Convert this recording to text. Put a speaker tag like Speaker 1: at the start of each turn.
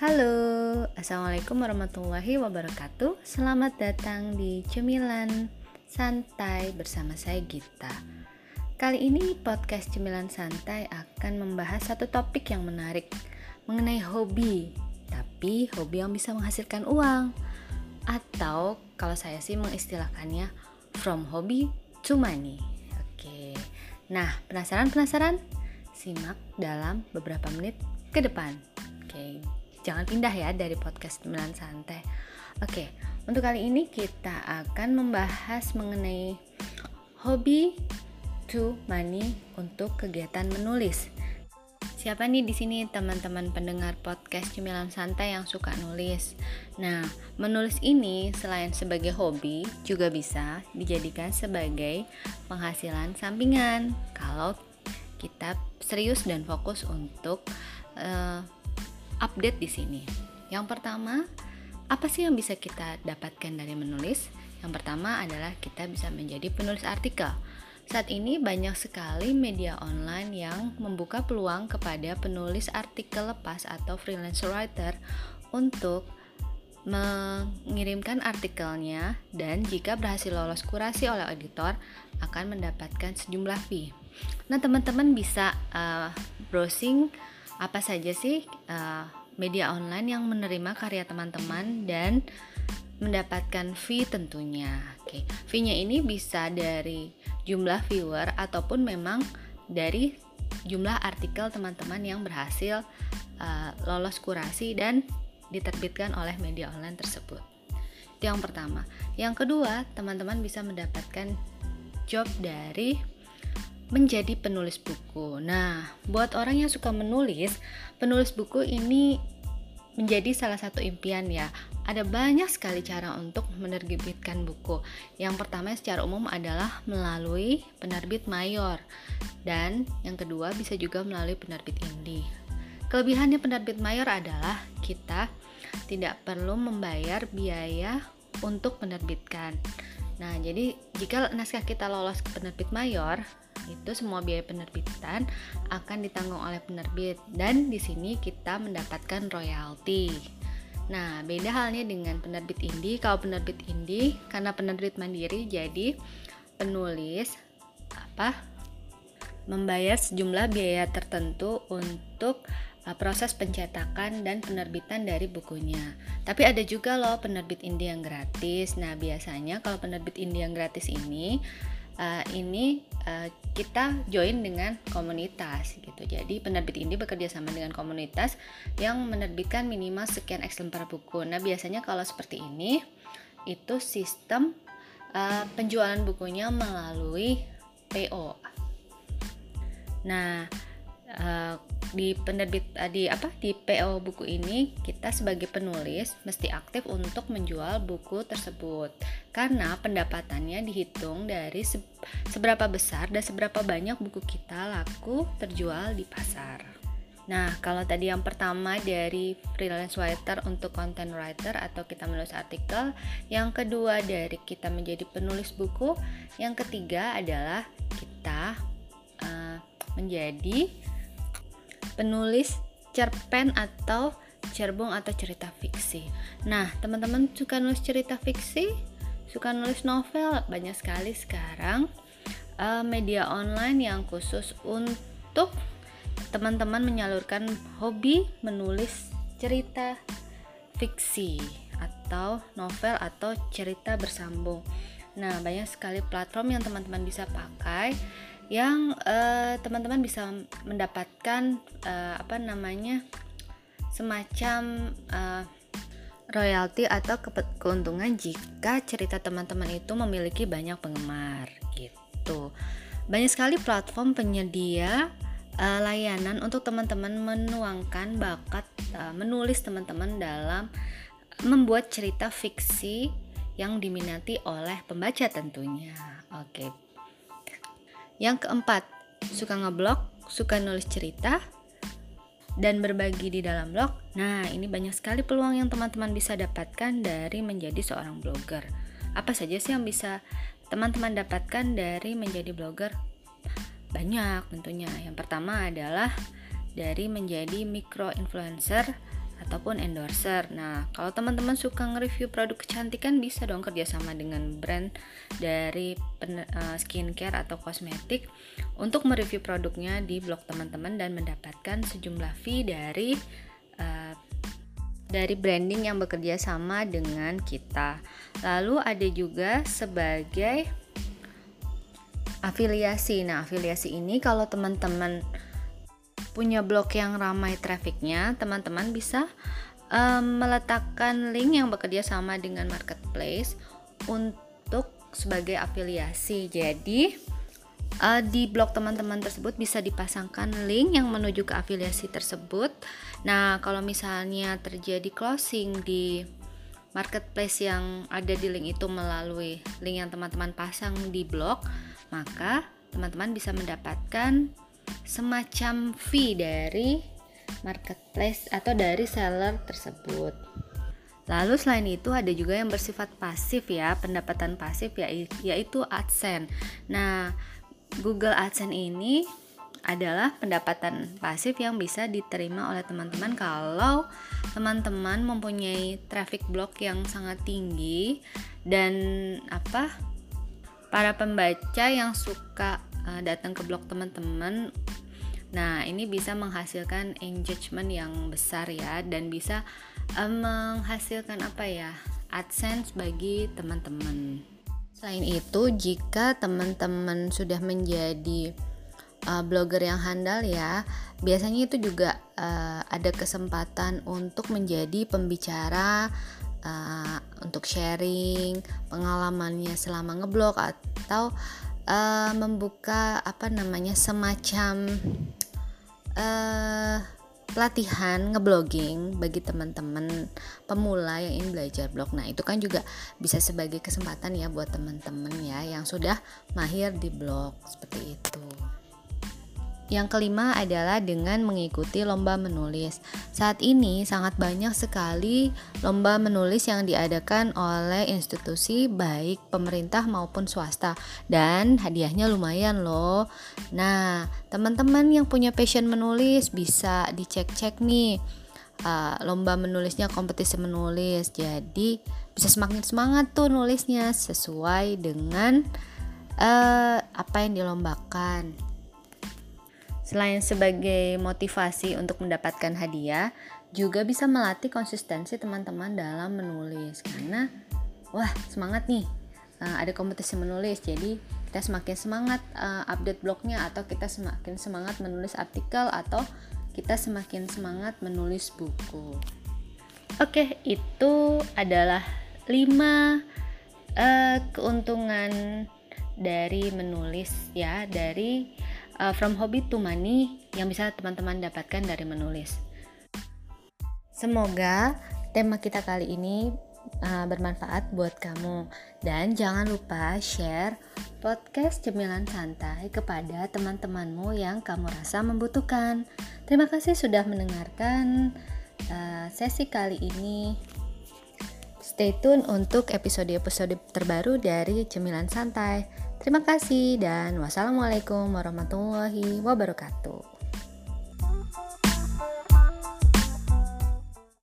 Speaker 1: Halo, Assalamualaikum warahmatullahi wabarakatuh. Selamat datang di Cemilan Santai bersama saya Gita. Kali ini podcast Cemilan Santai akan membahas satu topik yang menarik Mengenai hobi Tapi hobi yang bisa menghasilkan uang. Atau kalau saya sih mengistilahkannya From hobby to money. Oke, nah penasaran-penasaran? Simak dalam beberapa menit ke depan. Oke, jangan pindah ya dari podcast Cemilan Santai. Oke, untuk kali ini kita akan membahas mengenai hobi to money untuk kegiatan menulis. Siapa nih di sini teman-teman pendengar podcast Cemilan Santai yang suka nulis? Nah, menulis ini selain sebagai hobi juga bisa dijadikan sebagai penghasilan sampingan kalau kita serius dan fokus untuk uh, update di sini. Yang pertama, apa sih yang bisa kita dapatkan dari menulis? Yang pertama adalah kita bisa menjadi penulis artikel. Saat ini banyak sekali media online yang membuka peluang kepada penulis artikel lepas atau freelance writer untuk mengirimkan artikelnya dan jika berhasil lolos kurasi oleh editor akan mendapatkan sejumlah fee. Nah, teman-teman bisa uh, browsing apa saja sih uh, media online yang menerima karya teman-teman dan mendapatkan fee tentunya. Oke, fee-nya ini bisa dari jumlah viewer ataupun memang dari jumlah artikel teman-teman yang berhasil uh, lolos kurasi dan diterbitkan oleh media online tersebut. Itu yang pertama. Yang kedua, teman-teman bisa mendapatkan job dari menjadi penulis buku. Nah, buat orang yang suka menulis, penulis buku ini menjadi salah satu impian ya. Ada banyak sekali cara untuk menerbitkan buku. Yang pertama secara umum adalah melalui penerbit mayor dan yang kedua bisa juga melalui penerbit indie. Kelebihannya penerbit mayor adalah kita tidak perlu membayar biaya untuk menerbitkan. Nah, jadi jika naskah kita lolos ke penerbit mayor, itu semua biaya penerbitan akan ditanggung oleh penerbit dan di sini kita mendapatkan royalti. Nah, beda halnya dengan penerbit indie. Kalau penerbit indie karena penerbit mandiri jadi penulis apa? membayar sejumlah biaya tertentu untuk proses pencetakan dan penerbitan dari bukunya. Tapi ada juga loh penerbit indie yang gratis. Nah, biasanya kalau penerbit indie yang gratis ini uh, ini uh, kita join dengan komunitas gitu. Jadi penerbit ini bekerja sama dengan komunitas yang menerbitkan minimal sekian lembar buku. Nah biasanya kalau seperti ini itu sistem uh, penjualan bukunya melalui PO. Nah uh, di penerbit uh, di apa di PO buku ini kita sebagai penulis mesti aktif untuk menjual buku tersebut karena pendapatannya dihitung dari se seberapa besar dan seberapa banyak buku kita laku terjual di pasar. Nah, kalau tadi yang pertama dari freelance writer untuk content writer atau kita menulis artikel, yang kedua dari kita menjadi penulis buku, yang ketiga adalah kita uh, menjadi penulis cerpen atau cerbong atau cerita fiksi. Nah, teman-teman suka nulis cerita fiksi? Suka nulis novel? Banyak sekali sekarang uh, media online yang khusus untuk teman-teman menyalurkan hobi menulis cerita fiksi atau novel atau cerita bersambung. Nah, banyak sekali platform yang teman-teman bisa pakai yang eh, teman-teman uh, bisa mendapatkan uh, apa namanya semacam uh, royalti atau ke keuntungan jika cerita teman-teman itu memiliki banyak penggemar gitu. Banyak sekali platform penyedia uh, layanan untuk teman-teman menuangkan bakat uh, menulis teman-teman dalam membuat cerita fiksi yang diminati oleh pembaca tentunya. Oke. Yang keempat, suka ngeblog, suka nulis cerita, dan berbagi di dalam blog. Nah, ini banyak sekali peluang yang teman-teman bisa dapatkan dari menjadi seorang blogger. Apa saja sih yang bisa teman-teman dapatkan dari menjadi blogger? Banyak tentunya. Yang pertama adalah dari menjadi micro influencer ataupun endorser. Nah, kalau teman-teman suka nge-review produk kecantikan bisa dong kerjasama dengan brand dari uh, skincare atau kosmetik untuk mereview produknya di blog teman-teman dan mendapatkan sejumlah fee dari uh, dari branding yang bekerja sama dengan kita. Lalu ada juga sebagai afiliasi. Nah, afiliasi ini kalau teman-teman punya blog yang ramai trafficnya, teman-teman bisa um, meletakkan link yang bekerja sama dengan marketplace untuk sebagai afiliasi. Jadi uh, di blog teman-teman tersebut bisa dipasangkan link yang menuju ke afiliasi tersebut. Nah, kalau misalnya terjadi closing di marketplace yang ada di link itu melalui link yang teman-teman pasang di blog, maka teman-teman bisa mendapatkan semacam fee dari marketplace atau dari seller tersebut. Lalu selain itu ada juga yang bersifat pasif ya, pendapatan pasif ya yaitu AdSense. Nah, Google AdSense ini adalah pendapatan pasif yang bisa diterima oleh teman-teman kalau teman-teman mempunyai traffic block yang sangat tinggi dan apa para pembaca yang suka uh, datang ke blog teman-teman Nah, ini bisa menghasilkan engagement yang besar ya dan bisa uh, menghasilkan apa ya? AdSense bagi teman-teman. Selain itu, jika teman-teman sudah menjadi uh, blogger yang handal ya, biasanya itu juga uh, ada kesempatan untuk menjadi pembicara uh, untuk sharing pengalamannya selama ngeblog atau uh, membuka apa namanya semacam uh, pelatihan ngeblogging bagi teman-teman pemula yang ingin belajar blog. Nah, itu kan juga bisa sebagai kesempatan ya buat teman-teman ya yang sudah mahir di blog seperti itu. Yang kelima adalah dengan mengikuti lomba menulis. Saat ini sangat banyak sekali lomba menulis yang diadakan oleh institusi baik pemerintah maupun swasta dan hadiahnya lumayan loh. Nah, teman-teman yang punya passion menulis bisa dicek-cek nih uh, lomba menulisnya kompetisi menulis. Jadi bisa semakin semangat tuh nulisnya sesuai dengan uh, apa yang dilombakan. Selain sebagai motivasi untuk mendapatkan hadiah, juga bisa melatih konsistensi teman-teman dalam menulis karena wah semangat nih uh, ada kompetisi menulis jadi kita semakin semangat uh, update blognya atau kita semakin semangat menulis artikel atau kita semakin semangat menulis buku. Oke, itu adalah 5 uh, keuntungan dari menulis ya dari uh, from hobby to money yang bisa teman-teman dapatkan dari menulis. Semoga tema kita kali ini uh, bermanfaat buat kamu dan jangan lupa share podcast cemilan santai kepada teman-temanmu yang kamu rasa membutuhkan. Terima kasih sudah mendengarkan uh, sesi kali ini. Stay tune untuk episode-episode terbaru dari Cemilan Santai. Terima kasih dan wassalamualaikum warahmatullahi wabarakatuh.